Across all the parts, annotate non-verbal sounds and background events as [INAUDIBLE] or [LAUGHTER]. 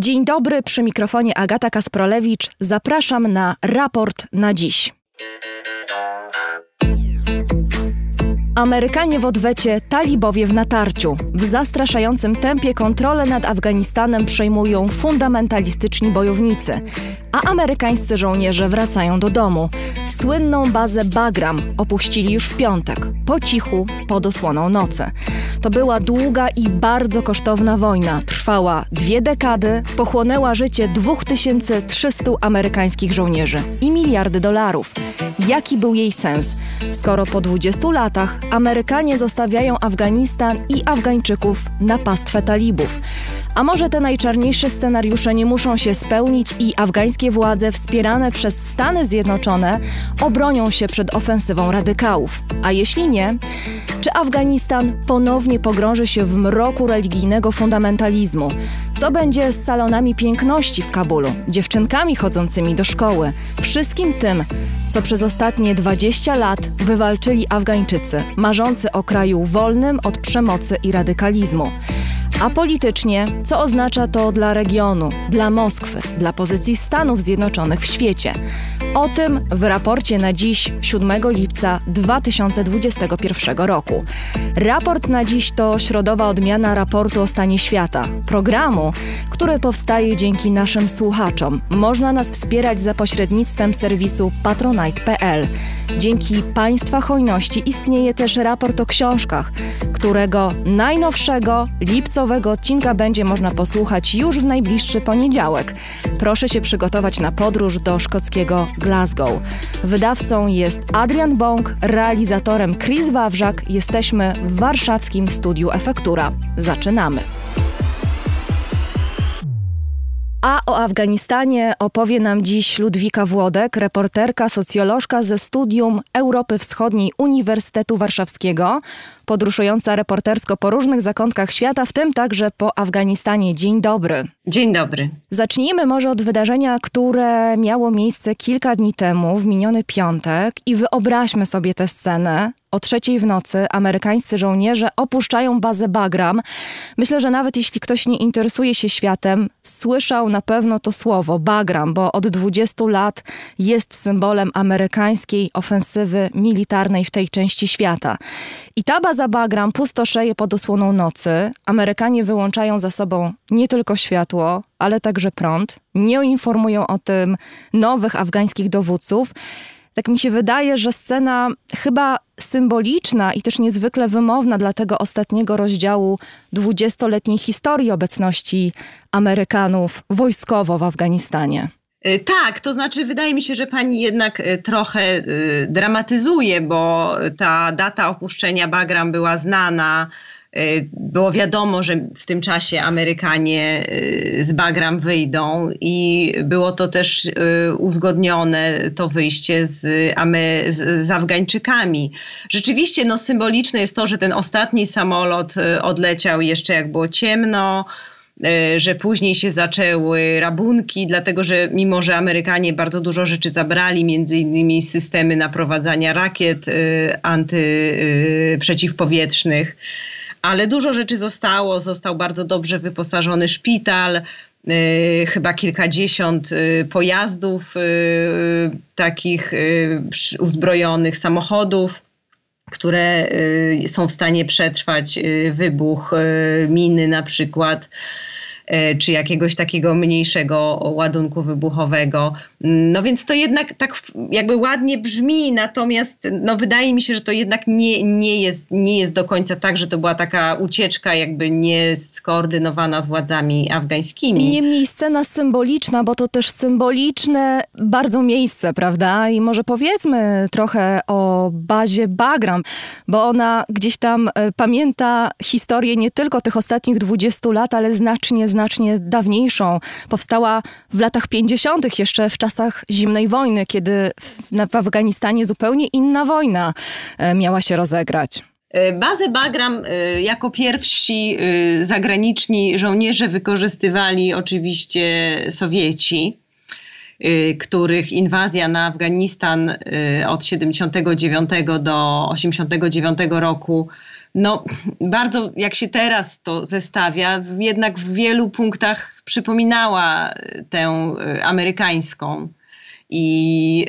Dzień dobry, przy mikrofonie Agata Kasprolewicz. Zapraszam na raport na dziś. Amerykanie w odwecie, talibowie w natarciu. W zastraszającym tempie kontrolę nad Afganistanem przejmują fundamentalistyczni bojownicy, a amerykańscy żołnierze wracają do domu. Słynną bazę Bagram opuścili już w piątek, po cichu, pod osłoną nocy. To była długa i bardzo kosztowna wojna. Trwała dwie dekady, pochłonęła życie 2300 amerykańskich żołnierzy i miliardy dolarów. Jaki był jej sens, skoro po 20 latach Amerykanie zostawiają Afganistan i Afgańczyków na pastwę talibów? A może te najczarniejsze scenariusze nie muszą się spełnić i afgańskie władze wspierane przez Stany Zjednoczone obronią się przed ofensywą radykałów? A jeśli nie, czy Afganistan ponownie pogrąży się w mroku religijnego fundamentalizmu? Co będzie z salonami piękności w Kabulu, dziewczynkami chodzącymi do szkoły, wszystkim tym, co przez ostatnie 20 lat wywalczyli Afgańczycy, marzący o kraju wolnym od przemocy i radykalizmu? A politycznie, co oznacza to dla regionu, dla Moskwy, dla pozycji Stanów Zjednoczonych w świecie? O tym w raporcie na dziś, 7 lipca 2021 roku. Raport na dziś to środowa odmiana raportu o stanie świata, programu, który powstaje dzięki naszym słuchaczom. Można nas wspierać za pośrednictwem serwisu patronite.pl. Dzięki Państwa hojności istnieje też raport o książkach, którego najnowszego, lipcowego odcinka będzie można posłuchać już w najbliższy poniedziałek. Proszę się przygotować na podróż do szkockiego Glasgow. Wydawcą jest Adrian Bąk, realizatorem Chris Wawrzak. Jesteśmy w warszawskim studiu Efektura. Zaczynamy. A o Afganistanie opowie nam dziś Ludwika Włodek, reporterka, socjolożka ze Studium Europy Wschodniej Uniwersytetu Warszawskiego, podróżująca reportersko po różnych zakątkach świata, w tym także po Afganistanie. Dzień dobry. Dzień dobry. Zacznijmy może od wydarzenia, które miało miejsce kilka dni temu, w miniony piątek, i wyobraźmy sobie tę scenę. O trzeciej w nocy amerykańscy żołnierze opuszczają bazę Bagram. Myślę, że nawet jeśli ktoś nie interesuje się światem, słyszał na pewno to słowo Bagram, bo od 20 lat jest symbolem amerykańskiej ofensywy militarnej w tej części świata. I ta baza Bagram pustoszeje pod osłoną nocy. Amerykanie wyłączają za sobą nie tylko światło, ale także prąd. Nie informują o tym nowych afgańskich dowódców tak mi się wydaje, że scena chyba symboliczna i też niezwykle wymowna dla tego ostatniego rozdziału dwudziestoletniej historii obecności Amerykanów wojskowo w Afganistanie. Y, tak, to znaczy wydaje mi się, że pani jednak y, trochę y, dramatyzuje, bo ta data opuszczenia Bagram była znana było wiadomo, że w tym czasie Amerykanie z Bagram wyjdą i było to też uzgodnione, to wyjście z, z Afgańczykami. Rzeczywiście no, symboliczne jest to, że ten ostatni samolot odleciał jeszcze jak było ciemno, że później się zaczęły rabunki, dlatego że mimo, że Amerykanie bardzo dużo rzeczy zabrali, między innymi systemy naprowadzania rakiet antyprzeciwpowietrznych, ale dużo rzeczy zostało. Został bardzo dobrze wyposażony szpital, chyba kilkadziesiąt pojazdów takich uzbrojonych samochodów które są w stanie przetrwać wybuch miny na przykład. E, czy jakiegoś takiego mniejszego ładunku wybuchowego. No więc to jednak tak jakby ładnie brzmi, natomiast no wydaje mi się, że to jednak nie, nie, jest, nie jest do końca tak, że to była taka ucieczka jakby nieskoordynowana z władzami afgańskimi. Niemniej scena symboliczna, bo to też symboliczne bardzo miejsce, prawda? I może powiedzmy trochę o bazie Bagram, bo ona gdzieś tam e, pamięta historię nie tylko tych ostatnich 20 lat, ale znacznie, znacznie znacznie dawniejszą. Powstała w latach 50., jeszcze w czasach zimnej wojny, kiedy w, Afganistanie zupełnie inna wojna e, miała się rozegrać. E, bazę Bagram e, jako pierwsi zagraniczni żołnierze wykorzystywali oczywiście Sowieci, których inwazja na Afganistan od 79 do 89 roku no, bardzo jak się teraz to zestawia, jednak w wielu punktach przypominała tę y, amerykańską. I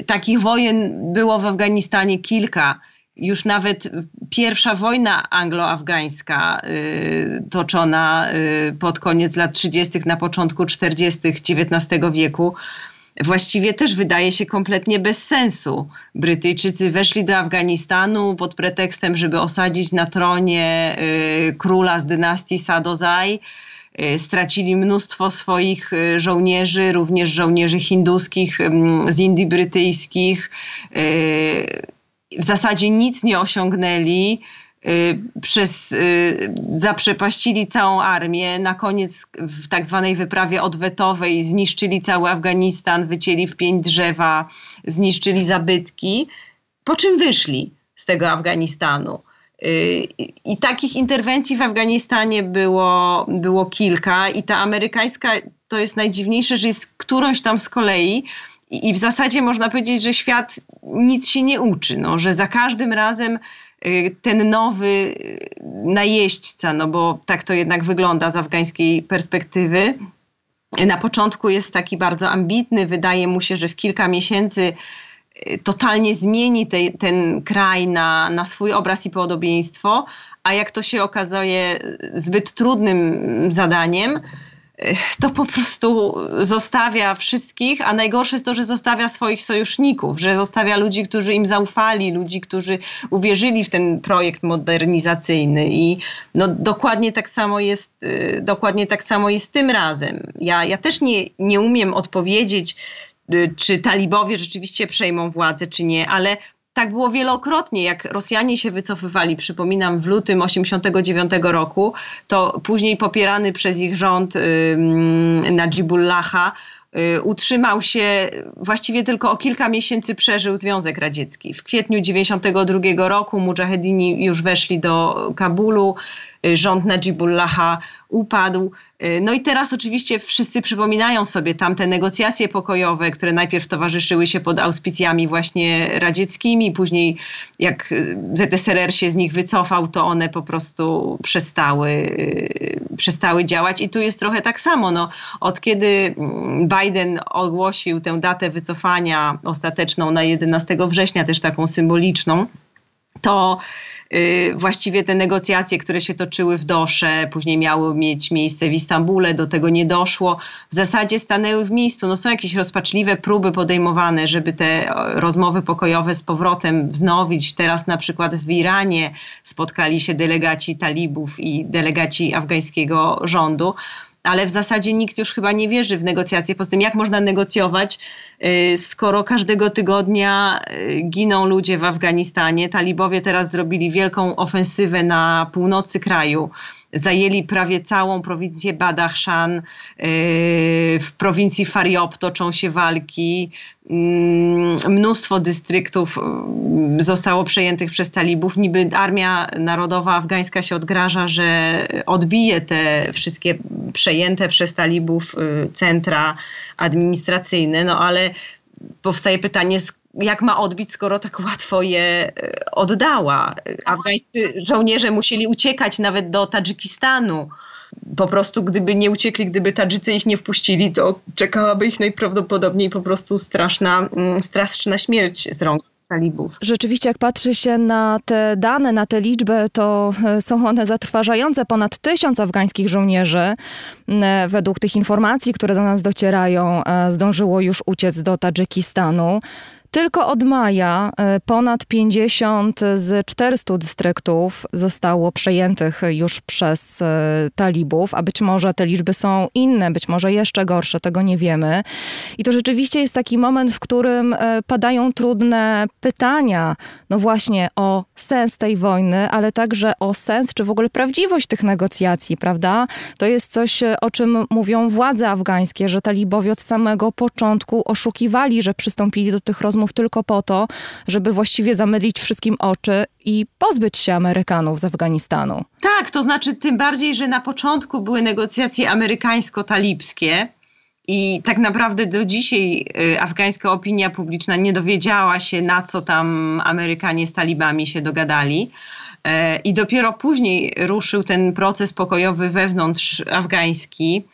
y, takich wojen było w Afganistanie kilka. Już nawet pierwsza wojna anglo-afgańska y, toczona y, pod koniec lat 30., na początku 40. XIX wieku, właściwie też wydaje się kompletnie bez sensu. Brytyjczycy weszli do Afganistanu pod pretekstem, żeby osadzić na tronie y, króla z dynastii Sadozai. Y, stracili mnóstwo swoich y, żołnierzy, również żołnierzy hinduskich z Indii Brytyjskich. W zasadzie nic nie osiągnęli przez, zaprzepaścili całą armię. Na koniec w tak zwanej wyprawie odwetowej zniszczyli cały Afganistan, wycięli w pięć drzewa, zniszczyli zabytki, po czym wyszli z tego Afganistanu. I takich interwencji w Afganistanie było, było kilka, i ta amerykańska to jest najdziwniejsze, że jest którąś tam z kolei. I w zasadzie można powiedzieć, że świat nic się nie uczy, no, że za każdym razem y, ten nowy y, najeźdźca, no bo tak to jednak wygląda z afgańskiej perspektywy, na początku jest taki bardzo ambitny, wydaje mu się, że w kilka miesięcy totalnie zmieni te, ten kraj na, na swój obraz i podobieństwo, a jak to się okazuje zbyt trudnym zadaniem, to po prostu zostawia wszystkich, a najgorsze jest to, że zostawia swoich sojuszników, że zostawia ludzi, którzy im zaufali, ludzi, którzy uwierzyli w ten projekt modernizacyjny i no, dokładnie tak samo jest, dokładnie tak samo jest tym razem. Ja, ja też nie, nie umiem odpowiedzieć, Y, czy talibowie rzeczywiście przejmą władzę, czy nie, ale tak było wielokrotnie, jak Rosjanie się wycofywali, przypominam, w lutym 1989 roku, to później popierany przez ich rząd yy, Najibullaha utrzymał się, właściwie tylko o kilka miesięcy przeżył Związek Radziecki. W kwietniu 1992 roku mujahedini już weszli do Kabulu, y, rząd Najibullaha upadł. Y, no i teraz oczywiście wszyscy przypominają sobie tamte negocjacje pokojowe, które najpierw towarzyszyły się pod auspicjami właśnie radzieckimi, później jak ZSRR się z nich wycofał, to one po prostu przestały, przestały działać. I tu jest trochę tak samo. No, od kiedy Biden Biden ogłosił tę datę wycofania ostateczną na 11 września, też taką symboliczną, to y, właściwie te negocjacje, które się toczyły w Dosze, później miały mieć miejsce w Istambule, do tego nie doszło, w zasadzie stanęły w miejscu. No są jakieś rozpaczliwe próby podejmowane, żeby te rozmowy pokojowe z powrotem wznowić. Teraz na przykład w Iranie spotkali się delegaci talibów i delegaci afgańskiego rządu ale w zasadzie nikt już chyba nie wierzy w negocjacje. Poza tym, jak można negocjować, y, skoro każdego tygodnia y, giną ludzie w Afganistanie? Talibowie teraz zrobili wielką ofensywę na północy kraju zajęli prawie całą prowincję Badakhshan. Y, w prowincji Faryab toczą się walki. Mm, mnóstwo dystryktów mm, zostało przejętych przez talibów. Niby Armia Narodowa Afgańska się odgraża, że odbije te wszystkie przejęte przez talibów y, centra administracyjne, no ale powstaje pytanie, jak ma odbić, skoro tak łatwo je e, oddała. Afgańscy żołnierze musieli uciekać nawet do Tadżykistanu. Po prostu gdyby nie uciekli, gdyby Tadżycy ich nie wpuścili, to czekałaby ich najprawdopodobniej po prostu straszna, mm, straszna śmierć z rąk talibów. Rzeczywiście, jak patrzy się na te dane, na tę liczbę, to e, są one zatrważające. Ponad tysiąc afgańskich żołnierzy, e, według tych informacji, które do nas docierają, zdążyło już uciec do Tadżykistanu. Tylko od maja e, ponad 50 z 400 dystryktów zostało przejętych już przez e, talibów, a być może te liczby są inne, być może jeszcze gorsze, tego nie wiemy. I to rzeczywiście jest taki moment, w którym e, padają trudne pytania, no właśnie o sens tej wojny, ale także o sens, czy w ogóle prawdziwość tych negocjacji, prawda? To jest coś, o czym mówią władze afgańskie, że talibowie od samego początku oszukiwali, że przystąpili do tych rozmów rozmów tylko po to, żeby właściwie zamydlić wszystkim oczy i pozbyć się Amerykanów z Afganistanu. Tak, to znaczy tym bardziej, że na początku były negocjacje amerykańsko-talibskie. I tak naprawdę do dzisiaj y, afgańska opinia publiczna nie dowiedziała się, na co tam Amerykanie z talibami się dogadali. I dopiero później ruszył ten proces pokojowy wewnątrz afgański.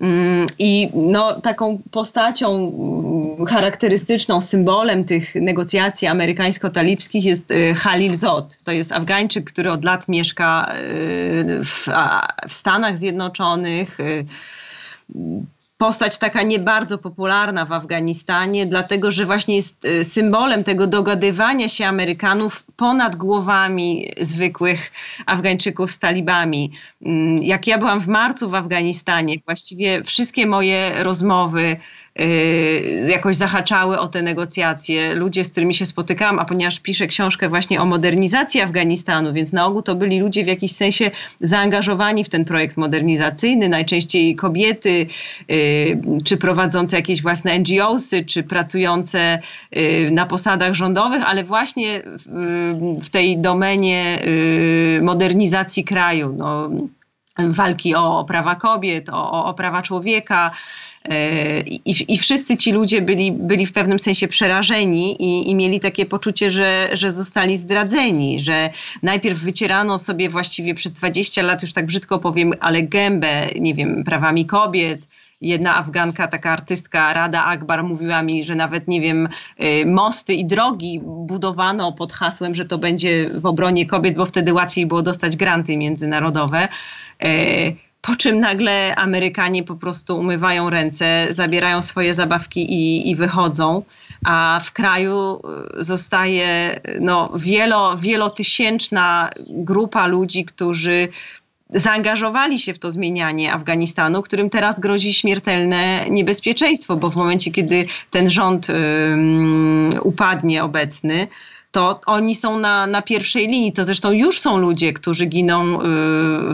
Mm, I no, taką postacią mm, charakterystyczną, symbolem tych negocjacji amerykańsko-talibskich jest y, Halil Zod. To jest Afgańczyk, który od lat mieszka y, w, w Stanach Zjednoczonych y, postać taka nie bardzo popularna w Afganistanie, dlatego że właśnie jest y, symbolem tego dogadywania się Amerykanów ponad głowami zwykłych Afgańczyków z talibami. Mm, jak ja byłam w marcu w Afganistanie, właściwie wszystkie moje rozmowy jakoś zahaczały o te negocjacje. Ludzie, z którymi się spotykałam, a ponieważ piszę książkę właśnie o modernizacji Afganistanu, więc na ogół to byli ludzie w jakiś sensie zaangażowani w ten projekt modernizacyjny, najczęściej kobiety, y, czy prowadzące jakieś własne NGOsy, czy pracujące y, na posadach rządowych, ale właśnie w tej domenie modernizacji kraju. No, walki o prawa kobiet, o, o prawa człowieka, i, I, wszyscy ci ludzie byli, byli w pewnym sensie przerażeni i, i, mieli takie poczucie, że, że zostali zdradzeni, że najpierw wycierano sobie właściwie przez 20 lat, już tak brzydko powiem, ale gębę, nie wiem, prawami kobiet. Jedna Afganka, taka artystka, Rada Akbar, mówiła mi, że nawet, nie wiem, y, mosty i drogi budowano pod hasłem, że to będzie w obronie kobiet, bo wtedy łatwiej było dostać granty międzynarodowe. Po czym nagle Amerykanie po prostu umywają ręce, zabierają swoje zabawki i, i wychodzą, a w kraju y, zostaje no, wielo, wielotysięczna grupa ludzi, którzy zaangażowali się w to zmienianie Afganistanu, którym teraz grozi śmiertelne niebezpieczeństwo, bo w momencie, kiedy ten rząd upadnie obecny, to oni są na, na pierwszej linii. To zresztą już są ludzie, którzy giną y,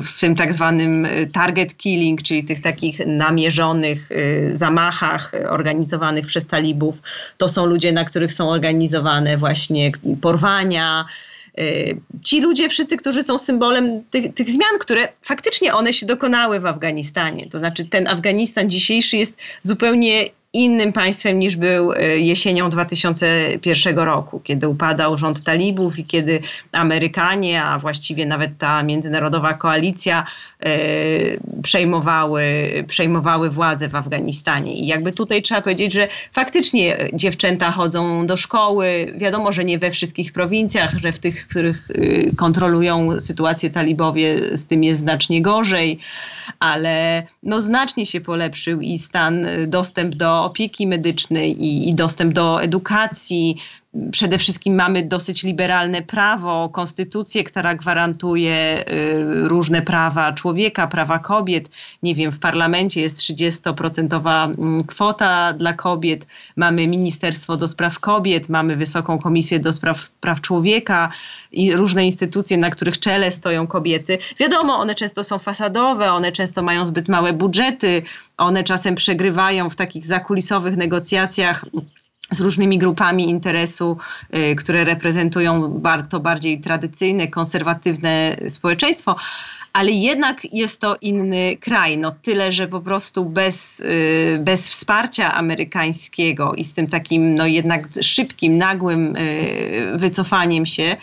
w tym tak zwanym y, target killing, czyli tych takich namierzonych y, zamachach organizowanych przez talibów. To są ludzie, na których są organizowane właśnie porwania, ci ludzie wszyscy, którzy są symbolem tych, tych, zmian, które faktycznie one się dokonały w Afganistanie. To znaczy ten Afganistan dzisiejszy jest zupełnie innym państwem niż był e, jesienią 2001 roku, kiedy upadał rząd talibów i kiedy Amerykanie, a właściwie nawet ta międzynarodowa koalicja e, przejmowały, przejmowały władzę w Afganistanie. I jakby tutaj trzeba powiedzieć, że faktycznie dziewczęta chodzą do szkoły. Wiadomo, że nie we wszystkich prowincjach, że w tych, których e, kontrolują sytuację talibowie, z tym jest znacznie gorzej, ale no znacznie się polepszył i stan, dostęp do opieki medycznej i, i dostęp do edukacji, przede wszystkim mamy dosyć liberalne prawo, konstytucję, która gwarantuje y, różne prawa człowieka, prawa kobiet. Nie wiem, w parlamencie jest 30% mm, kwota dla kobiet, mamy Ministerstwo do Spraw Kobiet, mamy Wysoką Komisję do Spraw Praw Człowieka i różne instytucje, na których czele stoją kobiety. Wiadomo, one często są fasadowe, one często mają zbyt małe budżety, one czasem przegrywają w takich zakulisowych negocjacjach z różnymi grupami interesu, y, które reprezentują to bardziej tradycyjne, konserwatywne społeczeństwo, ale jednak jest to inny kraj. No tyle, że po prostu bez, y, bez wsparcia amerykańskiego i z tym takim no jednak szybkim, nagłym y, wycofaniem się,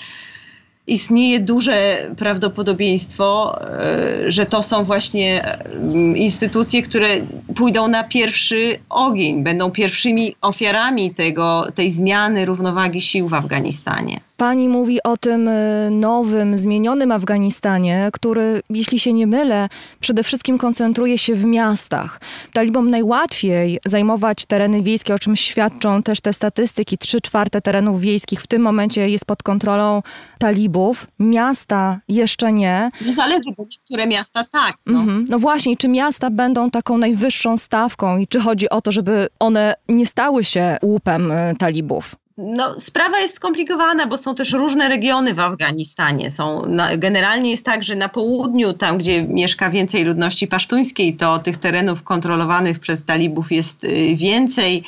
istnieje duże prawdopodobieństwo, e, że to są właśnie mm, instytucje, które pójdą na pierwszy ogień, będą pierwszymi ofiarami tego, tej zmiany równowagi sił w Afganistanie. Pani mówi o tym e, nowym, zmienionym Afganistanie, który, jeśli się nie mylę, przede wszystkim koncentruje się w miastach. Talibom najłatwiej zajmować tereny wiejskie, o czym świadczą też te statystyki. Trzy czwarte terenów wiejskich w tym momencie jest pod kontrolą talibów. Miasta jeszcze nie. No zależy, bo niektóre miasta tak. No. Mhm. no właśnie, czy miasta będą taką najwyższą stawką i czy chodzi o to, żeby one nie stały się łupem e, talibów? No, sprawa jest skomplikowana, bo są też różne regiony w Afganistanie. Są, generalnie jest tak, że na południu, tam gdzie mieszka więcej ludności pasztuńskiej, to tych terenów kontrolowanych przez talibów jest y, więcej.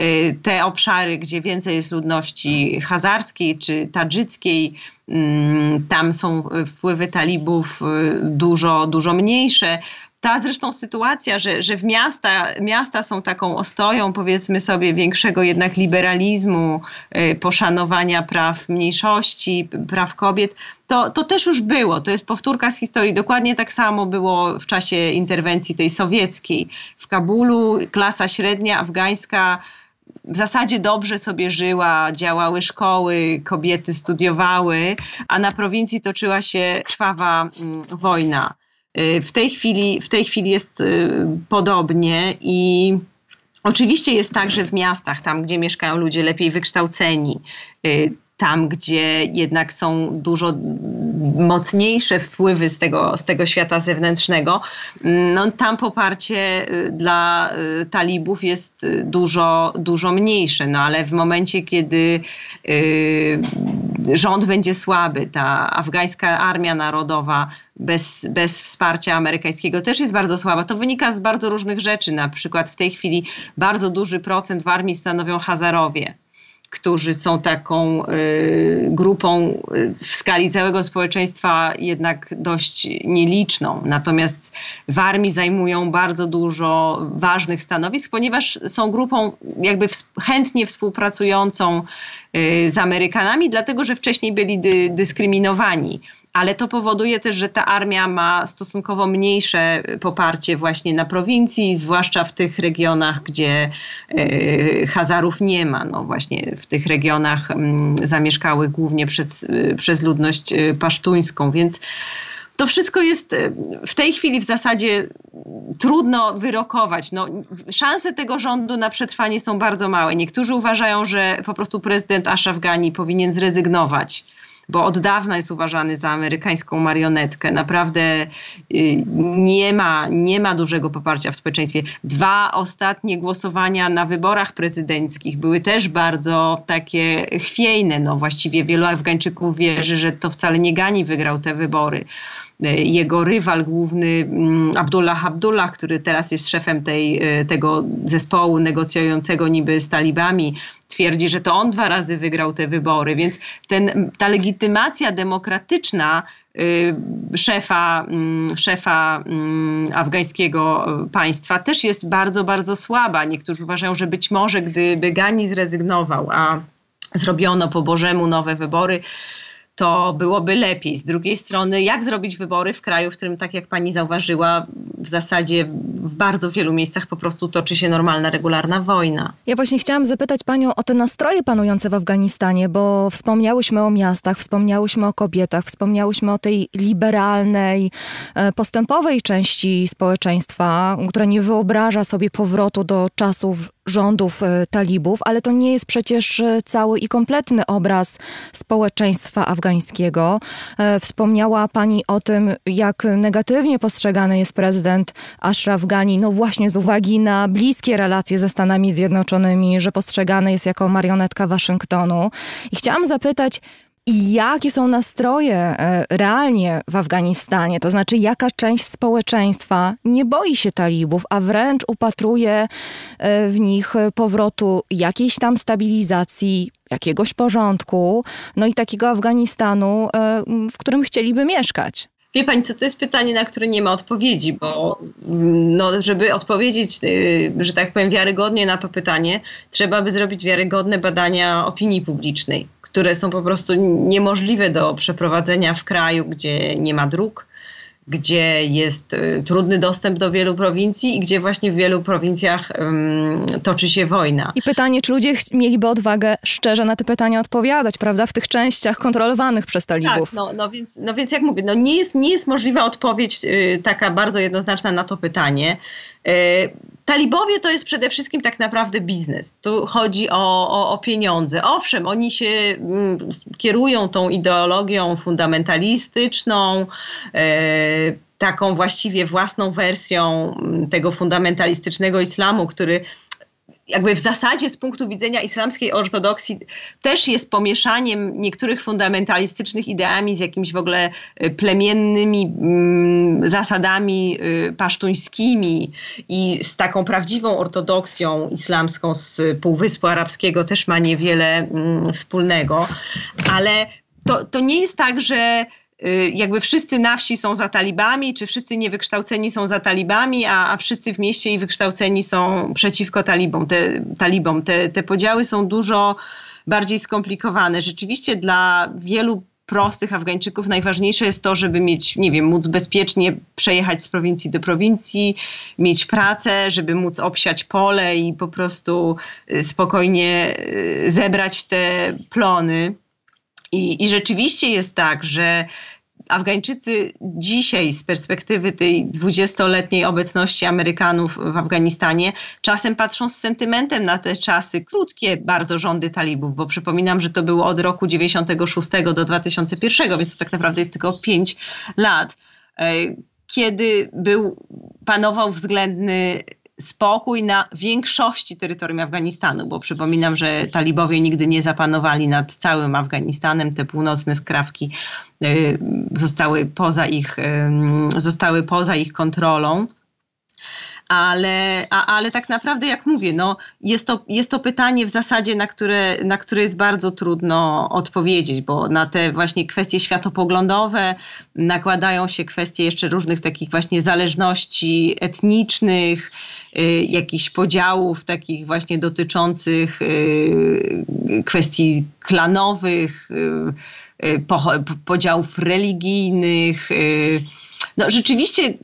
Y, te obszary, gdzie więcej jest ludności hazarskiej czy tadżyckiej, mm, tam są wpływy talibów dużo, dużo mniejsze. Ta zresztą sytuacja, że, że w miasta, miasta są taką ostoją, powiedzmy sobie, większego jednak liberalizmu, y, poszanowania praw mniejszości, praw kobiet, to, to też już było. To jest powtórka z historii. Dokładnie tak samo było w czasie interwencji tej sowieckiej. W Kabulu klasa średnia afgańska w zasadzie dobrze sobie żyła, działały szkoły, kobiety studiowały, a na prowincji toczyła się krwawa mm, wojna. Y, w tej chwili, w tej chwili jest y, podobnie i Oczywiście jest tak, że w miastach, tam gdzie mieszkają ludzie lepiej wykształceni, y, tam, gdzie jednak są dużo mocniejsze wpływy z tego, z tego świata zewnętrznego, no, tam poparcie dla talibów jest dużo, dużo mniejsze. No ale w momencie, kiedy rząd będzie słaby, ta afgańska armia narodowa bez, bez wsparcia amerykańskiego też jest bardzo słaba. To wynika z bardzo różnych rzeczy. Na przykład w tej chwili bardzo duży procent w armii stanowią Hazarowie którzy są taką y, grupą y, w skali całego społeczeństwa jednak dość nieliczną. Natomiast w armii zajmują bardzo dużo ważnych stanowisk, ponieważ są grupą jakby chętnie współpracującą y, z Amerykanami, dlatego że wcześniej byli dy, dyskryminowani ale to powoduje też, że ta armia ma stosunkowo mniejsze poparcie właśnie na prowincji, zwłaszcza w tych regionach, gdzie e, Hazarów nie ma. No właśnie w tych regionach mm, zamieszkały głównie przez, e, przez ludność pasztuńską, więc to wszystko jest w tej chwili w zasadzie trudno wyrokować. No, szanse tego rządu na przetrwanie są bardzo małe. Niektórzy uważają, że po prostu prezydent Ashraf Ghani powinien zrezygnować bo od dawna jest uważany za amerykańską marionetkę. Naprawdę y, nie ma, nie ma dużego poparcia w społeczeństwie. Dwa ostatnie głosowania na wyborach prezydenckich były też bardzo takie chwiejne. No właściwie wielu Afgańczyków wierzy, że to wcale nie Gani wygrał te wybory jego rywal główny mm, Abdullah Abdullah, który teraz jest szefem tej, y, tego zespołu negocjującego niby z talibami, twierdzi, że to on dwa razy wygrał te wybory, więc ten, ta legitymacja demokratyczna y, szefa, mm, szefa mm, afgańskiego państwa też jest bardzo, bardzo słaba. Niektórzy uważają, że być może gdyby Gani zrezygnował, a zrobiono po Bożemu nowe wybory, to byłoby lepiej. Z drugiej strony, jak zrobić wybory w kraju, w którym, tak jak pani zauważyła, w zasadzie w bardzo wielu miejscach po prostu toczy się normalna, regularna wojna. Ja właśnie chciałam zapytać panią o te nastroje panujące w Afganistanie, bo wspomniałyśmy o miastach, wspomniałyśmy o kobietach, wspomniałyśmy o tej liberalnej, e, postępowej części społeczeństwa, która nie wyobraża sobie powrotu do czasów rządów e, talibów, ale to nie jest przecież e, cały i kompletny obraz społeczeństwa afgańskiego. E, wspomniała Pani o tym, jak negatywnie postrzegany jest prezydent Ashraf Ghani, no właśnie z uwagi na bliskie relacje ze Stanami Zjednoczonymi, że postrzegany jest jako marionetka Waszyngtonu. I chciałam zapytać, i jakie są nastroje e, realnie w Afganistanie? To znaczy, jaka część społeczeństwa nie boi się talibów, a wręcz upatruje e, w nich powrotu jakiejś tam stabilizacji, jakiegoś porządku, no i takiego Afganistanu, e, w którym chcieliby mieszkać? Wie pani, co to jest pytanie, na które nie ma odpowiedzi, bo mm, no, żeby odpowiedzieć, że tak powiem, wiarygodnie na to pytanie, trzeba by zrobić wiarygodne badania opinii publicznej które są po prostu niemożliwe do przeprowadzenia w kraju, gdzie nie ma dróg, gdzie jest y, trudny dostęp do wielu prowincji i gdzie właśnie w wielu prowincjach um, toczy się wojna. I pytanie, czy ludzie mieliby odwagę szczerze na te pytania odpowiadać, prawda, w tych częściach kontrolowanych przez talibów? Tak, no, no, więc, no więc jak mówię, no nie, jest, nie jest możliwa odpowiedź y, taka bardzo jednoznaczna na to pytanie. Y, Talibowie to jest przede wszystkim tak naprawdę biznes. Tu chodzi o, o, o pieniądze. Owszem, oni się mm, kierują tą ideologią fundamentalistyczną, e, taką właściwie własną wersją mm, tego fundamentalistycznego islamu, który jakby w zasadzie z punktu widzenia islamskiej ortodoksji też jest pomieszaniem niektórych fundamentalistycznych ideami z jakimiś w ogóle y, plemiennymi mm, zasadami y, pasztuńskimi i z taką prawdziwą ortodoksją islamską z Półwyspu Arabskiego też ma niewiele mm, wspólnego, ale to, to nie jest tak, że jakby wszyscy na wsi są za talibami, czy wszyscy niewykształceni są za talibami, a, a wszyscy w mieście i wykształceni są przeciwko talibom. Te, talibom. Te, te podziały są dużo bardziej skomplikowane. Rzeczywiście dla wielu prostych Afgańczyków najważniejsze jest to, żeby mieć, nie wiem, móc bezpiecznie przejechać z prowincji do prowincji, mieć pracę, żeby móc obsiać pole i po prostu y, spokojnie y, zebrać te plony. I, I rzeczywiście jest tak, że Afgańczycy dzisiaj z perspektywy tej dwudziestoletniej obecności Amerykanów w Afganistanie czasem patrzą z sentymentem na te czasy, krótkie bardzo rządy talibów, bo przypominam, że to było od roku 96 do 2001, więc to tak naprawdę jest tylko 5 lat, e, kiedy był, panował względny spokój na większości terytorium Afganistanu, bo przypominam, że talibowie nigdy nie zapanowali nad całym Afganistanem. Te północne skrawki y, zostały poza ich, zostały poza ich kontrolą ale, a, ale tak naprawdę, jak mówię, no, jest, to, jest to pytanie w zasadzie, na które, na które jest bardzo trudno odpowiedzieć, bo na te właśnie kwestie światopoglądowe nakładają się kwestie jeszcze różnych takich właśnie zależności etnicznych, y, jakichś podziałów takich właśnie dotyczących y, kwestii klanowych, y, y po, podziałów religijnych. Y, no rzeczywiście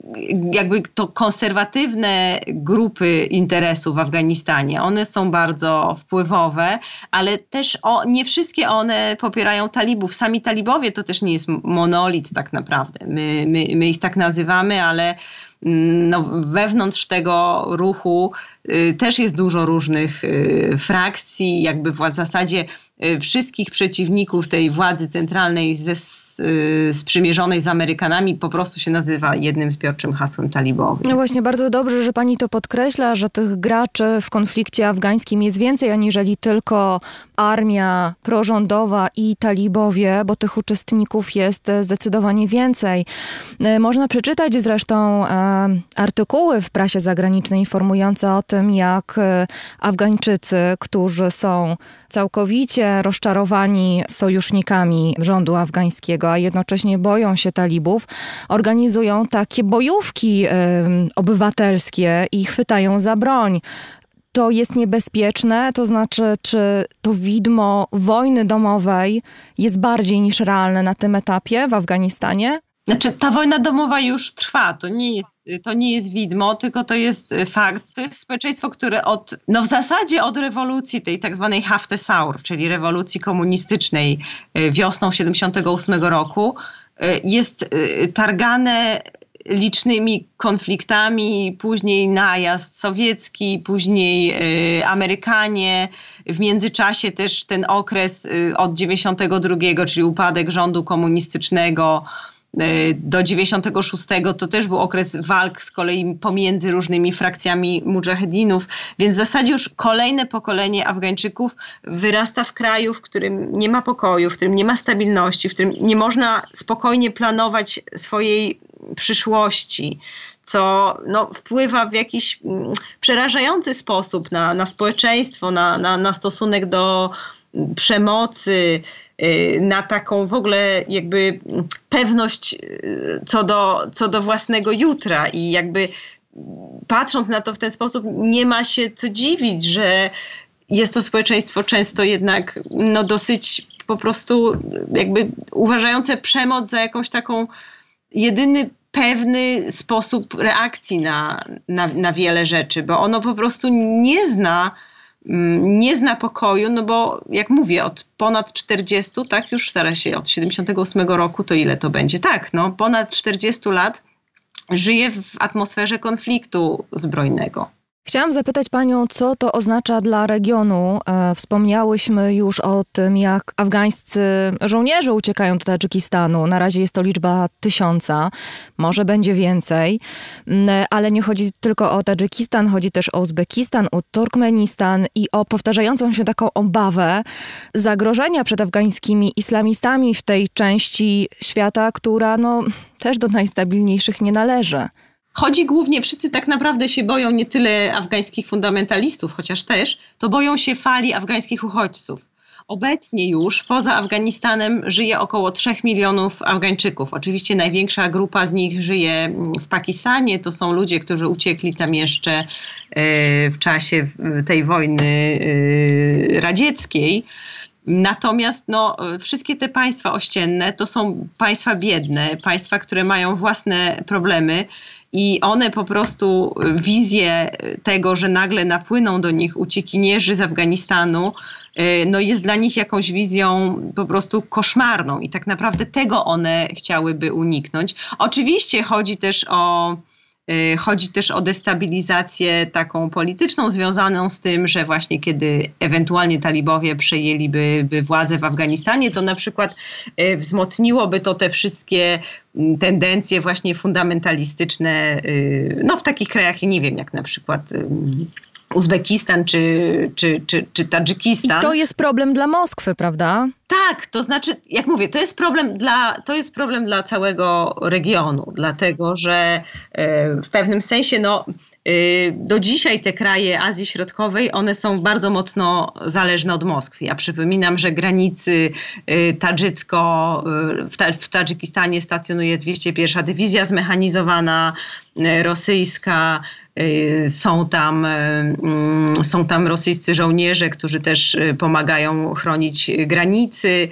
jakby to konserwatywne grupy interesów w Afganistanie, one są bardzo wpływowe, ale też o, nie wszystkie one popierają talibów. Sami talibowie to też nie jest monolit tak naprawdę. My, my, my ich tak nazywamy, ale mm, no, wewnątrz tego ruchu y, też jest dużo różnych y, frakcji, jakby w zasadzie y, wszystkich przeciwników tej władzy centralnej ze Y, sprzymierzonej z Amerykanami po prostu się nazywa jednym zbiorczym hasłem talibowi. No właśnie, bardzo dobrze, że pani to podkreśla, że tych graczy w konflikcie afgańskim jest więcej aniżeli tylko armia prorządowa i talibowie, bo tych uczestników jest zdecydowanie więcej. Y, można przeczytać zresztą e, artykuły w prasie zagranicznej informujące o tym, jak e, Afgańczycy, którzy są całkowicie rozczarowani sojusznikami rządu afgańskiego, a jednocześnie boją się talibów, organizują takie bojówki y, obywatelskie i chwytają za broń to jest niebezpieczne? To znaczy, czy to widmo wojny domowej jest bardziej niż realne na tym etapie w Afganistanie? Znaczy, ta wojna domowa już trwa. To nie, jest, to nie jest widmo, tylko to jest fakt. To jest społeczeństwo, które od, no w zasadzie od rewolucji tej tak zwanej Haftesaur, czyli rewolucji komunistycznej e, wiosną 78 roku, e, jest e, targane licznymi konfliktami, później najazd sowiecki, później Amerykanie, w międzyczasie też ten okres od 92, czyli upadek rządu komunistycznego, do 96 to też był okres walk z kolei pomiędzy różnymi frakcjami mujahedinów, więc w zasadzie już kolejne pokolenie Afgańczyków wyrasta w kraju, w którym nie ma pokoju, w którym nie ma stabilności, w którym nie można spokojnie planować swojej przyszłości co no, wpływa w jakiś mm, przerażający sposób na, na społeczeństwo, na, na, na stosunek do przemocy, na taką w ogóle jakby pewność y, co do, co do własnego jutra. I jakby patrząc na to w ten sposób nie ma się co dziwić, że jest to społeczeństwo często jednak no dosyć po prostu jakby uważające przemoc za jakąś taką jedyny pewny sposób reakcji na, na, na wiele rzeczy, bo ono po prostu nie zna nie zna pokoju, no bo jak mówię, od ponad 40, tak już stara się, od 78 roku, to ile to będzie? Tak, no ponad 40 lat żyje w atmosferze konfliktu zbrojnego. Chciałam zapytać Panią, co to oznacza dla regionu. E, wspomniałyśmy już o tym, jak afgańscy żołnierze uciekają do Tadżykistanu. Na razie jest to liczba tysiąca, może będzie więcej, mm, ale nie chodzi tylko o Tadżykistan, chodzi też o Uzbekistan, o Turkmenistan i o powtarzającą się taką obawę zagrożenia przed afgańskimi islamistami w tej części świata, która no, też do najstabilniejszych nie należy. Chodzi głównie, wszyscy tak naprawdę się boją nie tyle afgańskich fundamentalistów, chociaż też, to boją się fali afgańskich uchodźców. obecnie już poza Afganistanem żyje około 3 milionów Afgańczyków. Oczywiście największa grupa z nich żyje w Pakistanie. To są ludzie, którzy uciekli tam jeszcze e, w czasie tej wojny e, radzieckiej. Natomiast no, wszystkie te państwa ościenne to są państwa biedne, państwa, które mają własne problemy i one po prostu wizję tego, że nagle napłyną do nich uciekinierzy z Afganistanu, y, no jest dla nich jakąś wizją po prostu koszmarną i tak naprawdę tego one chciałyby uniknąć. Oczywiście chodzi też o Y, chodzi też o destabilizację taką polityczną związaną z tym, że właśnie kiedy ewentualnie talibowie przejęliby władzę w Afganistanie, to na przykład y, wzmocniłoby to te wszystkie mm, tendencje właśnie fundamentalistyczne, y, no w takich krajach, nie wiem, jak na przykład Uzbekistan czy, czy, czy, czy Tadżykistan. I to jest problem dla Moskwy, prawda? Tak, to znaczy, jak mówię, to jest problem dla, to jest problem dla całego regionu, dlatego że e, w pewnym sensie, no, e, do dzisiaj te kraje Azji Środkowej, one są bardzo mocno zależne od Moskwy. Ja przypominam, że granicy e, tadżycko, w Tadżykistanie stacjonuje 201 Dywizja Zmechanizowana Rosyjska, są tam, y, mm, są tam rosyjscy żołnierze, którzy też y, pomagają chronić granicy,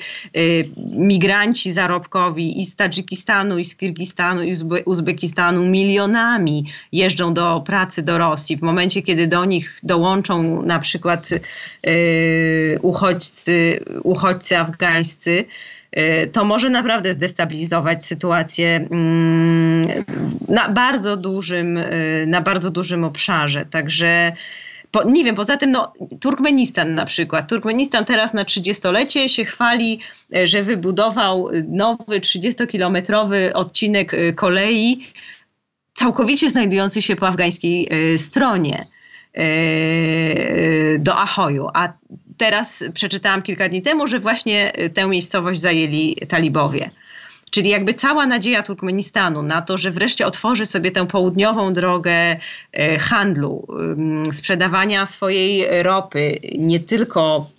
migranci zarobkowi i z Tadżykistanu, i z Kirgistanu, i z Uzbekistanu milionami jeżdżą do pracy do Rosji. W momencie, kiedy do nich dołączą na przykład uchodźcy, uchodźcy afgańscy, Y, to może naprawdę zdestabilizować sytuację mm, na bardzo dużym, y, na bardzo dużym obszarze. Także po, nie wiem, poza tym no, Turkmenistan na przykład. Turkmenistan teraz na 30-lecie się chwali, y, że wybudował nowy 30-kilometrowy odcinek kolei, całkowicie znajdujący się po afgańskiej stronie do Ahoju. A teraz przeczytałam kilka dni temu, że właśnie y, tę miejscowość zajęli talibowie. Czyli jakby cała nadzieja Turkmenistanu na to, że wreszcie otworzy sobie tę południową drogę y, handlu, sprzedawania swojej ropy, nie tylko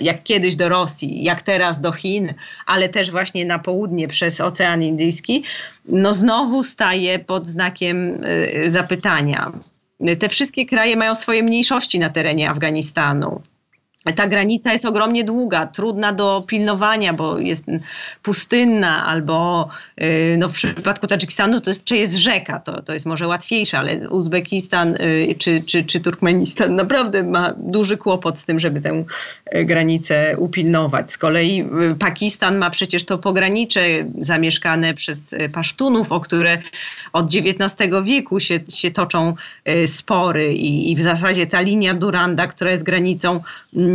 jak kiedyś do Rosji, jak teraz do Chin, ale też właśnie na południe przez Ocean Indyjski, no znowu staje pod znakiem y, zapytania. Te wszystkie kraje mają swoje mniejszości na terenie Afganistanu ta granica jest ogromnie długa, trudna do pilnowania, bo jest pustynna, albo y, no w przypadku Tadżykistanu to jest, czy jest rzeka, to, to jest może łatwiejsze, ale Uzbekistan y, czy, czy, czy Turkmenistan [LAUGHS] naprawdę ma duży kłopot z tym, żeby tę y, granicę upilnować. Z kolei Pakistan ma przecież to pogranicze zamieszkane przez Pasztunów, o które od XIX wieku się, się toczą spory i, i w zasadzie ta linia Duranda, która jest granicą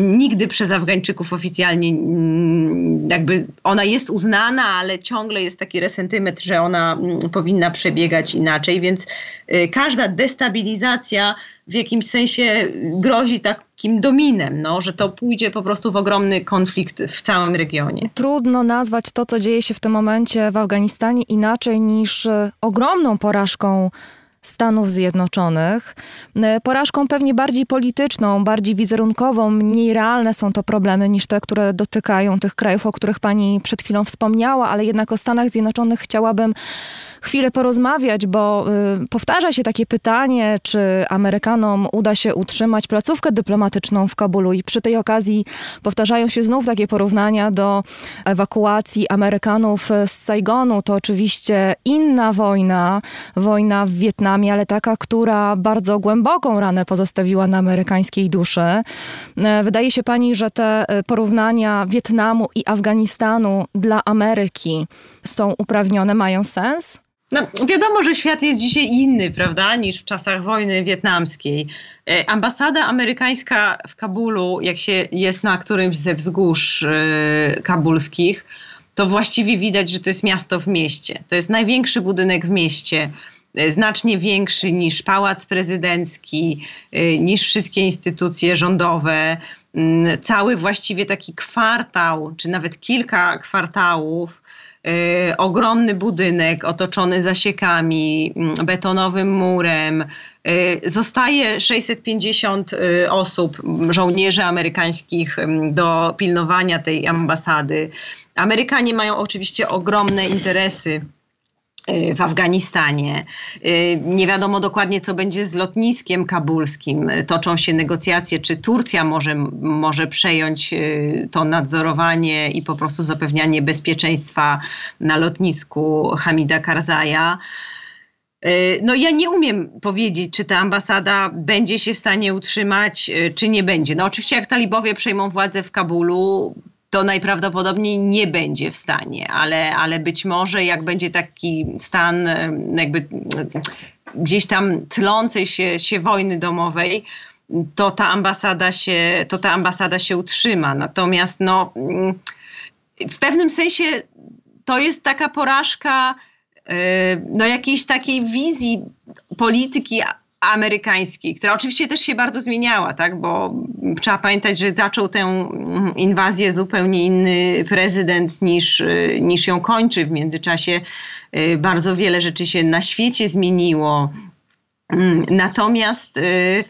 nigdy przez Afgańczyków oficjalnie mm, jakby ona jest uznana, ale ciągle jest taki resentymetr, że ona mm, powinna przebiegać inaczej, więc y, każda destabilizacja w jakimś sensie grozi takim dominem, no, że to pójdzie po prostu w ogromny konflikt w całym regionie. Trudno nazwać to, co dzieje się w tym momencie w Afganistanie inaczej niż y, ogromną porażką Stanów Zjednoczonych. E, porażką pewnie bardziej polityczną, bardziej wizerunkową, mniej realne są to problemy niż te, które dotykają tych krajów, o których pani przed chwilą wspomniała, ale jednak o Stanach Zjednoczonych chciałabym chwilę porozmawiać, bo y, powtarza się takie pytanie, czy Amerykanom uda się utrzymać placówkę dyplomatyczną w Kabulu i przy tej okazji powtarzają się znów takie porównania do ewakuacji Amerykanów z Saigonu. To oczywiście inna wojna, wojna w Wietnamie, ale taka, która bardzo głęboką ranę pozostawiła na amerykańskiej duszy. E, wydaje się pani, że te e, porównania Wietnamu i Afganistanu dla Ameryki są uprawnione, mają sens? No, wiadomo, że świat jest dzisiaj inny, prawda, niż w czasach wojny wietnamskiej. E, ambasada amerykańska w Kabulu, jak się jest na którymś ze wzgórz e, kabulskich, to właściwie widać, że to jest miasto w mieście. To jest największy budynek w mieście e, znacznie większy niż pałac prezydencki, niż wszystkie instytucje rządowe. Mm, cały właściwie taki kwartał, czy nawet kilka kwartałów ogromny budynek otoczony zasiekami, mm, betonowym murem. Y, zostaje 650 y, osób, żołnierzy amerykańskich do pilnowania tej ambasady. Amerykanie mają oczywiście ogromne interesy Y, w Afganistanie. Y, nie wiadomo dokładnie, co będzie z lotniskiem kabulskim. Toczą się negocjacje, czy Turcja może, może przejąć y, to nadzorowanie i po prostu zapewnianie bezpieczeństwa na lotnisku Hamida Karzaja. No ja nie umiem powiedzieć, czy ta ambasada będzie się w stanie utrzymać, czy nie będzie. No oczywiście jak talibowie przejmą władzę w Kabulu, to najprawdopodobniej nie będzie w stanie, ale, ale być może jak będzie taki stan jakby gdzieś tam tlącej się, się wojny domowej, to ta ambasada się, to ta ambasada się utrzyma. Natomiast no, w pewnym sensie to jest taka porażka no, jakiejś takiej wizji polityki amerykańskiej, która oczywiście też się bardzo zmieniała, tak? bo trzeba pamiętać, że zaczął tę inwazję zupełnie inny prezydent niż, niż ją kończy. W międzyczasie y, bardzo wiele rzeczy się na świecie zmieniło. Mm, natomiast y,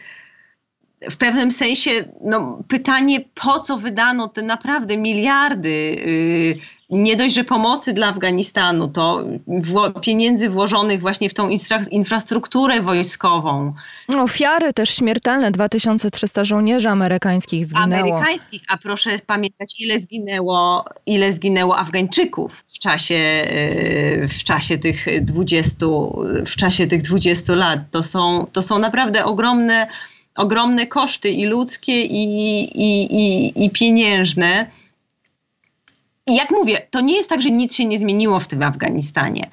w pewnym sensie no, pytanie, po co wydano te naprawdę miliardy y, nie dość, że pomocy dla Afganistanu, to wło pieniędzy włożonych właśnie w tą infrastrukturę wojskową. Ofiary też śmiertelne, 2300 żołnierzy amerykańskich zginęło. Amerykańskich, a proszę pamiętać, ile zginęło, ile zginęło Afgańczyków w czasie, y, w czasie tych 20, w czasie tych 20 lat. To są, to są naprawdę ogromne, ogromne koszty i ludzkie, i, i, i, i pieniężne. I jak mówię, to nie jest tak, że nic się nie zmieniło w tym Afganistanie.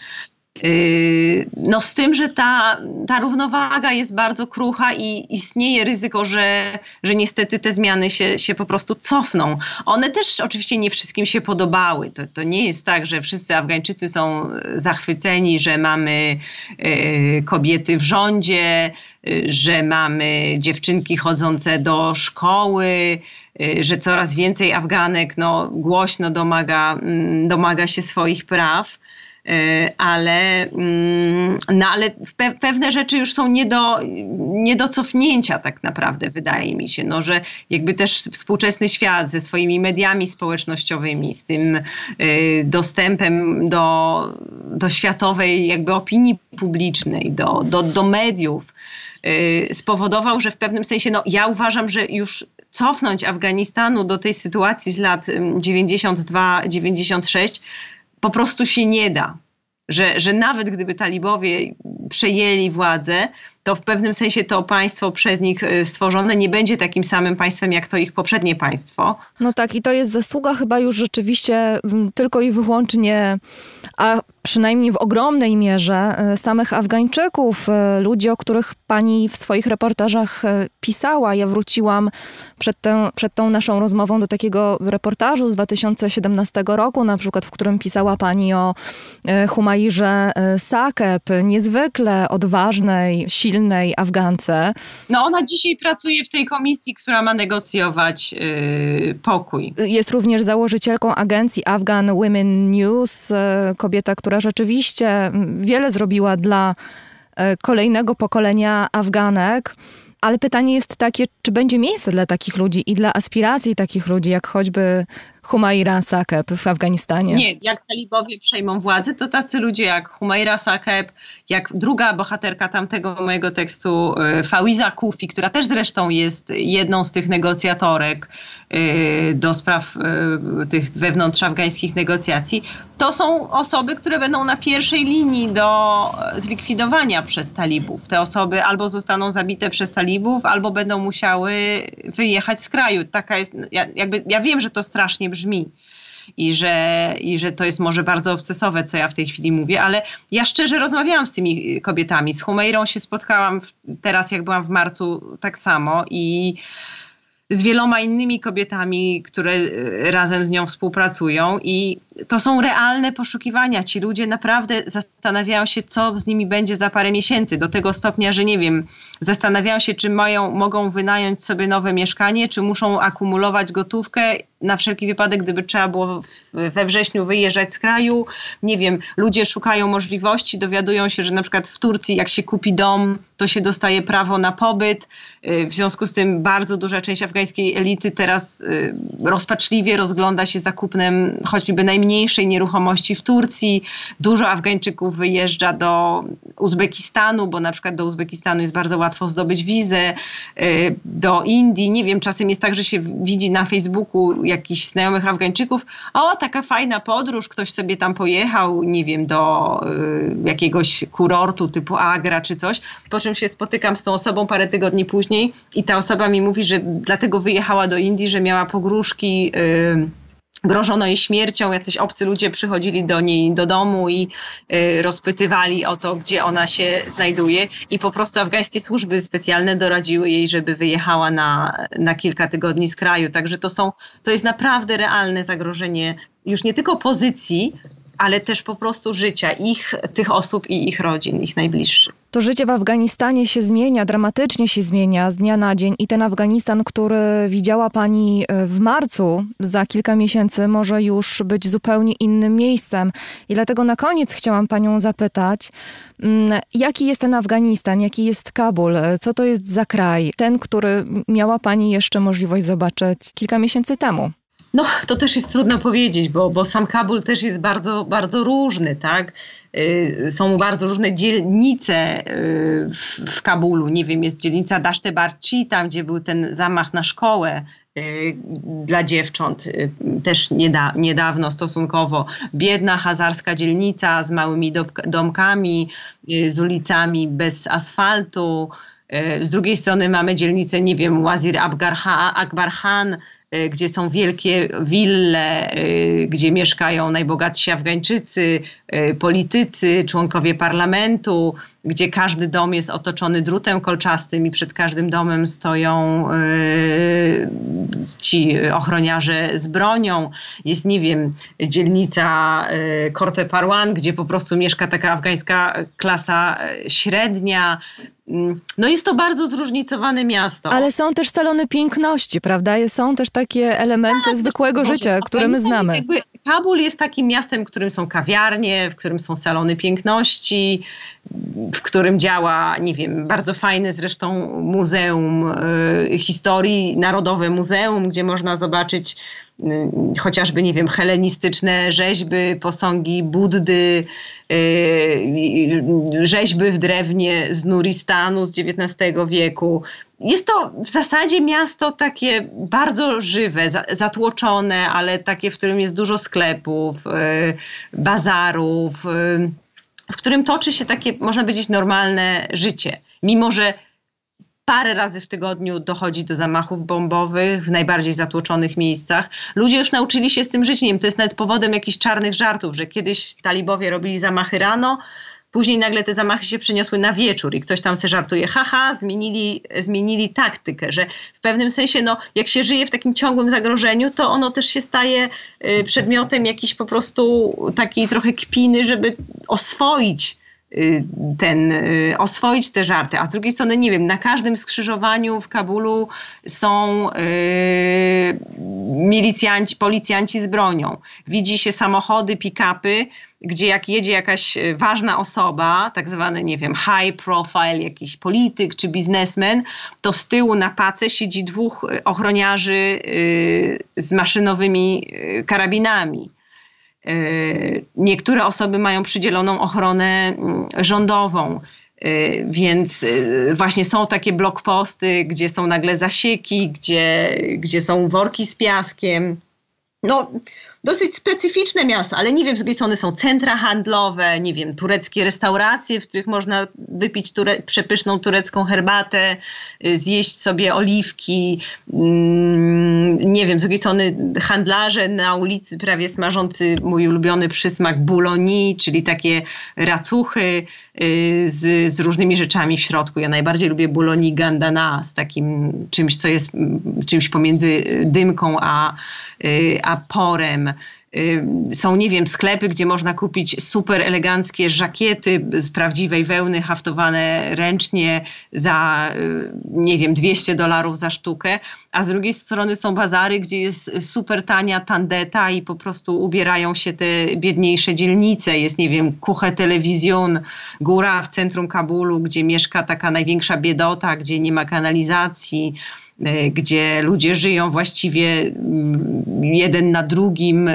Yy, no z tym, że ta, ta równowaga jest bardzo krucha i istnieje ryzyko, że, że niestety te zmiany się, się po prostu cofną. One też oczywiście nie wszystkim się podobały. To, to nie jest tak, że wszyscy Afgańczycy są zachwyceni, że mamy yy, kobiety w rządzie, yy, że mamy dziewczynki chodzące do szkoły, że coraz więcej Afganek no, głośno domaga, mm, domaga się swoich praw. E, ale, mm, no ale pewne rzeczy już są nie do, nie do cofnięcia tak naprawdę, wydaje mi się, no, że jakby też współczesny świat ze swoimi mediami społecznościowymi, z tym e, dostępem do, do światowej jakby opinii publicznej, do, do, do mediów, spowodował, że w pewnym sensie, no ja uważam, że już cofnąć Afganistanu do tej sytuacji z lat 92-96 po prostu się nie da. Że, że nawet gdyby talibowie przejęli władzę, to w pewnym sensie to państwo przez nich y, stworzone nie będzie takim samym państwem jak to ich poprzednie państwo. No tak, i to jest zasługa chyba już rzeczywiście tylko i wyłącznie, przynajmniej w ogromnej mierze e, samych Afgańczyków, e, ludzi, o których pani w swoich reportażach e, pisała. Ja wróciłam przed, tę, przed tą naszą rozmową do takiego reportażu z 2017 roku, na przykład, w którym pisała pani o Humairze Sakeb, niezwykle odważnej, silnej Afgance. No ona dzisiaj pracuje w tej komisji, która ma negocjować yy, pokój. Jest również założycielką agencji Afghan Women News, kobieta, która rzeczywiście wiele zrobiła dla e, kolejnego pokolenia Afganek. Ale pytanie jest takie, czy będzie miejsce dla takich ludzi i dla aspiracji takich ludzi, jak choćby Humaira Sakeb w Afganistanie? Nie, jak talibowie przejmą władzę, to tacy ludzie jak Humaira Sakeb, jak druga bohaterka tamtego mojego tekstu, e, Fawiza Kufi, która też zresztą jest jedną z tych negocjatorek e, do spraw e, tych wewnątrz afgańskich negocjacji, to są osoby, które będą na pierwszej linii do zlikwidowania przez talibów. Te osoby albo zostaną zabite przez talibów, albo będą musiały wyjechać z kraju. Taka jest, jakby, ja wiem, że to strasznie brzmi i że, i że to jest może bardzo obcesowe, co ja w tej chwili mówię, ale ja szczerze rozmawiałam z tymi kobietami. Z Humeirą się spotkałam w, teraz, jak byłam w marcu, tak samo i z wieloma innymi kobietami, które e, razem z nią współpracują i to są realne poszukiwania. Ci ludzie naprawdę zastanawiają się, co z nimi będzie za parę miesięcy, do tego stopnia, że nie wiem, zastanawiają się, czy mają, mogą wynająć sobie nowe mieszkanie, czy muszą akumulować gotówkę na wszelki wypadek, gdyby trzeba było we wrześniu wyjeżdżać z kraju. Nie wiem, ludzie szukają możliwości, dowiadują się, że na przykład w Turcji, jak się kupi dom, to się dostaje prawo na pobyt. Y, w związku z tym bardzo duża część afgańskiej elity teraz y, rozpaczliwie rozgląda się za kupnem choćby najmniejszej nieruchomości w Turcji. Dużo Afgańczyków wyjeżdża do Uzbekistanu, bo na przykład do Uzbekistanu jest bardzo łatwo zdobyć wizę, y, do Indii. Nie wiem, czasem jest tak, że się widzi na Facebooku jakichś znajomych Afgańczyków, o, taka fajna podróż, ktoś sobie tam pojechał, nie wiem, do jakiegoś kurortu typu Agra czy coś, po czym się spotykam z tą osobą parę tygodni później i ta osoba mi mówi, że dlatego wyjechała do Indii, że miała pogróżki y, grożono jej śmiercią, jacyś obcy ludzie przychodzili do niej do domu i y, rozpytywali o to, gdzie ona się znajduje i po prostu afgańskie służby specjalne doradziły jej, żeby wyjechała na, na kilka tygodni z kraju. Także to są, to jest naprawdę realne zagrożenie już nie tylko pozycji, ale też po prostu życia ich, tych osób i ich rodzin, ich najbliższych. To życie w Afganistanie się zmienia, dramatycznie się zmienia z dnia na dzień i ten Afganistan, który widziała Pani e, w marcu, za kilka miesięcy, może już być zupełnie innym miejscem. I dlatego na koniec chciałam Panią zapytać, mm, jaki jest ten Afganistan, jaki jest Kabul, co to jest za kraj, ten, który miała Pani jeszcze możliwość zobaczyć kilka miesięcy temu? No, to też jest trudno powiedzieć, bo, bo sam Kabul też jest bardzo, bardzo różny, tak? Y, są bardzo różne dzielnice y, w, w Kabulu. Nie wiem, jest dzielnica Daszte Barci, tam gdzie był ten zamach na szkołę y, dla dziewcząt, też nieda, niedawno stosunkowo. Biedna hazarska dzielnica z małymi domkami, z ulicami bez asfaltu. Z drugiej strony mamy dzielnicę, nie wiem, Wazir Akbar Khan, Y, gdzie są wielkie wille, y, gdzie mieszkają najbogatsi Afgańczycy, politycy, członkowie parlamentu, gdzie każdy dom jest otoczony drutem kolczastym i przed każdym domem stoją ci ochroniarze z bronią. Jest, nie wiem, dzielnica Korte Parwan, gdzie po prostu mieszka taka afgańska klasa średnia, no jest to bardzo zróżnicowane miasto. Ale są też salony piękności, prawda? Są też takie elementy tak, zwykłego życia, które my znamy. Jakby Kabul jest takim miastem, w którym są kawiarnie, w którym są salony piękności, w którym działa, nie wiem, bardzo fajne zresztą muzeum y, historii, Narodowe Muzeum, gdzie można zobaczyć chociażby, nie wiem, helenistyczne rzeźby, posągi Buddy, y, rzeźby w drewnie z Nuristanu z XIX wieku. Jest to w zasadzie miasto takie bardzo żywe, zatłoczone, ale takie, w którym jest dużo sklepów, bazarów w którym toczy się takie, można powiedzieć, normalne życie. Mimo, że parę razy w tygodniu dochodzi do zamachów bombowych w najbardziej zatłoczonych miejscach. Ludzie już nauczyli się z tym żyć. Nie wiem, to jest nawet powodem jakichś czarnych żartów, że kiedyś talibowie robili zamachy rano, Później nagle te zamachy się przeniosły na wieczór i ktoś tam sobie żartuje, haha, zmienili, zmienili taktykę, że w pewnym sensie, no, jak się żyje w takim ciągłym zagrożeniu, to ono też się staje y, przedmiotem jakiejś po prostu takiej trochę kpiny, żeby oswoić ten, y, oswoić te żarty. A z drugiej strony, nie wiem, na każdym skrzyżowaniu w Kabulu są yy, milicjanci, policjanci z bronią. Widzi się samochody, pick-upy, gdzie jak jedzie jakaś ważna osoba, tak zwany, nie wiem, high profile, jakiś polityk czy biznesmen, to z tyłu na pace siedzi dwóch ochroniarzy z maszynowymi karabinami. Niektóre osoby mają przydzieloną ochronę mm, rządową. Więc właśnie są takie blokposty, gdzie są nagle zasieki, gdzie, gdzie są worki z piaskiem. No, dosyć specyficzne miasto, ale nie wiem, z drugiej strony są centra handlowe, nie wiem, tureckie restauracje, w których można wypić ture przepyszną turecką herbatę, y, zjeść sobie oliwki, mm, nie wiem, z drugiej strony handlarze na ulicy prawie smażący mój ulubiony przysmak buloni, czyli takie racuchy y, z, z różnymi rzeczami w środku. Ja najbardziej lubię buloni gandana z takim czymś, co jest czymś pomiędzy dymką a, y, a porem. Są, nie wiem, sklepy, gdzie można kupić super eleganckie żakiety z prawdziwej wełny, haftowane ręcznie za, y, nie wiem, 200 dolarów za sztukę, a z drugiej strony są bazary, gdzie jest super tania tandeta i po prostu ubierają się te biedniejsze dzielnice. Jest, nie wiem, Kuche Telewizjon, góra w centrum Kabulu, gdzie mieszka taka największa biedota, gdzie nie ma kanalizacji gdzie ludzie żyją właściwie mm, jeden na drugim e,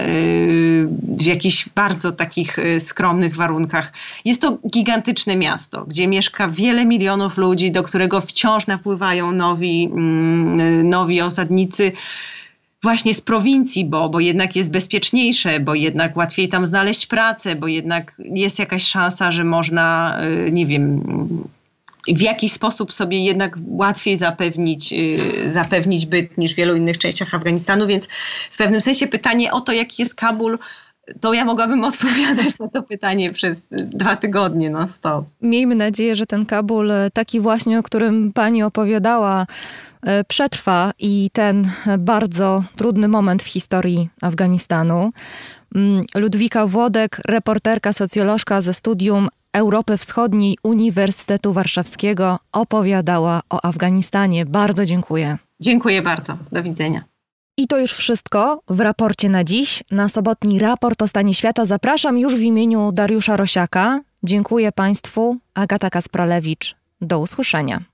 w jakichś bardzo takich e, skromnych warunkach. Jest to gigantyczne miasto, gdzie mieszka wiele milionów ludzi, do którego wciąż napływają nowi, mm, nowi osadnicy właśnie z prowincji, bo, bo jednak jest bezpieczniejsze, bo jednak łatwiej tam znaleźć pracę, bo jednak jest jakaś szansa, że można, nie wiem, w jakiś sposób sobie jednak łatwiej zapewnić, y, zapewnić byt niż w wielu innych częściach Afganistanu, więc w pewnym sensie pytanie o to, jaki jest Kabul, to ja mogłabym [LAUGHS] odpowiadać na to pytanie przez dwa tygodnie no stop. Miejmy nadzieję, że ten Kabul, taki właśnie, o którym pani opowiadała, e, przetrwa i ten bardzo trudny moment w historii Afganistanu. Mm, Ludwika Włodek, reporterka, socjolożka ze studium Europy Wschodniej Uniwersytetu Warszawskiego opowiadała o Afganistanie. Bardzo dziękuję. Dziękuję bardzo. Do widzenia. I to już wszystko w raporcie na dziś. Na sobotni raport o stanie świata zapraszam już w imieniu Dariusza Rosiaka. Dziękuję Państwu. Agata Kaspralewicz. Do usłyszenia.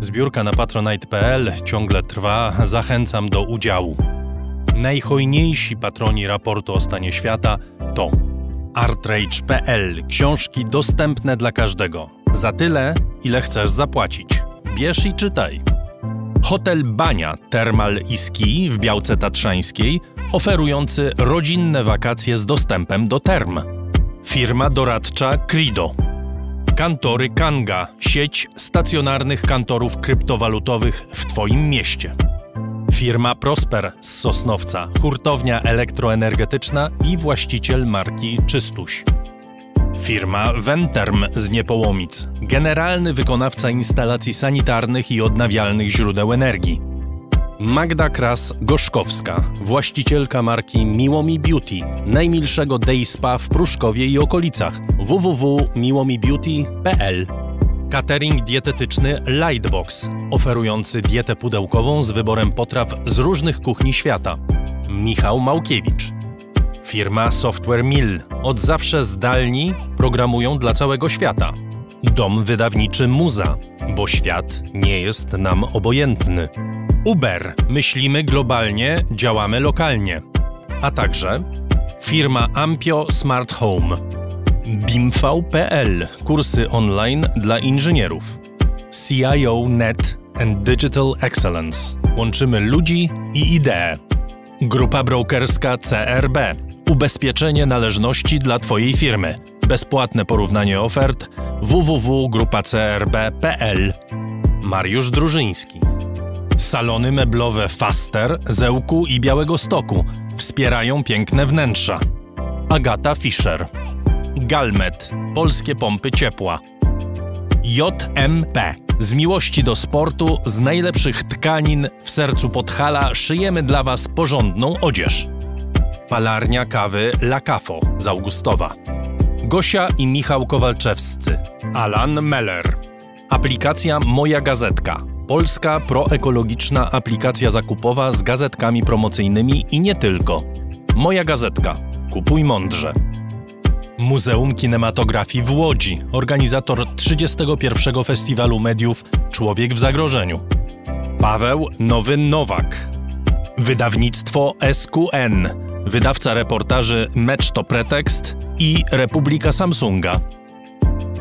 Zbiórka na patronite.pl ciągle trwa, zachęcam do udziału. Najhojniejsi patroni raportu o stanie świata to artrage.pl książki dostępne dla każdego. Za tyle, ile chcesz zapłacić. Bierz i czytaj. Hotel Bania Termal i Ski w Białce Tatrzańskiej, oferujący rodzinne wakacje z dostępem do term. Firma doradcza Crido Kantory Kanga, sieć stacjonarnych kantorów kryptowalutowych w Twoim mieście. Firma Prosper z Sosnowca, hurtownia elektroenergetyczna i właściciel marki Czystuś. Firma Venterm z Niepołomic, generalny wykonawca instalacji sanitarnych i odnawialnych źródeł energii. Magda Kras-Gorzkowska, właścicielka marki Miłomi Beauty, najmilszego day spa w Pruszkowie i okolicach www.miłomibeauty.pl Catering dietetyczny Lightbox, oferujący dietę pudełkową z wyborem potraw z różnych kuchni świata. Michał Małkiewicz. Firma Software Mill, od zawsze zdalni, programują dla całego świata. Dom wydawniczy Muza, bo świat nie jest nam obojętny. Uber. Myślimy globalnie, działamy lokalnie. A także firma Ampio Smart Home. BIMV.pl. Kursy online dla inżynierów. CIO Net and Digital Excellence. Łączymy ludzi i idee. Grupa brokerska CRB. Ubezpieczenie należności dla Twojej firmy. Bezpłatne porównanie ofert www.grupacrb.pl. Mariusz Drużyński. Salony meblowe Faster, Zełku i Białego Stoku wspierają piękne wnętrza. Agata Fischer. Galmet. Polskie pompy ciepła. JMP. Z miłości do sportu, z najlepszych tkanin w sercu Podhala szyjemy dla Was porządną odzież. Palarnia kawy La Cafo z Augustowa. Gosia i Michał Kowalczewscy. Alan Meller. Aplikacja Moja Gazetka Polska proekologiczna aplikacja zakupowa z gazetkami promocyjnymi i nie tylko. Moja gazetka. Kupuj mądrze. Muzeum Kinematografii w Łodzi, organizator 31. Festiwalu Mediów Człowiek w Zagrożeniu. Paweł Nowy Nowak. Wydawnictwo SQN, wydawca reportaży Mecz to Pretekst i Republika Samsunga.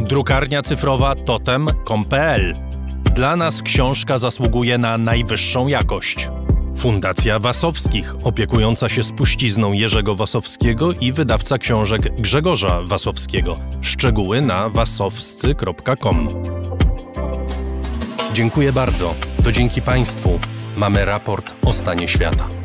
Drukarnia cyfrowa totem.com.pl. Dla nas książka zasługuje na najwyższą jakość. Fundacja Wasowskich, opiekująca się spuścizną Jerzego Wasowskiego i wydawca książek Grzegorza Wasowskiego. Szczegóły na wasowscy.com. Dziękuję bardzo. To dzięki Państwu mamy raport o stanie świata.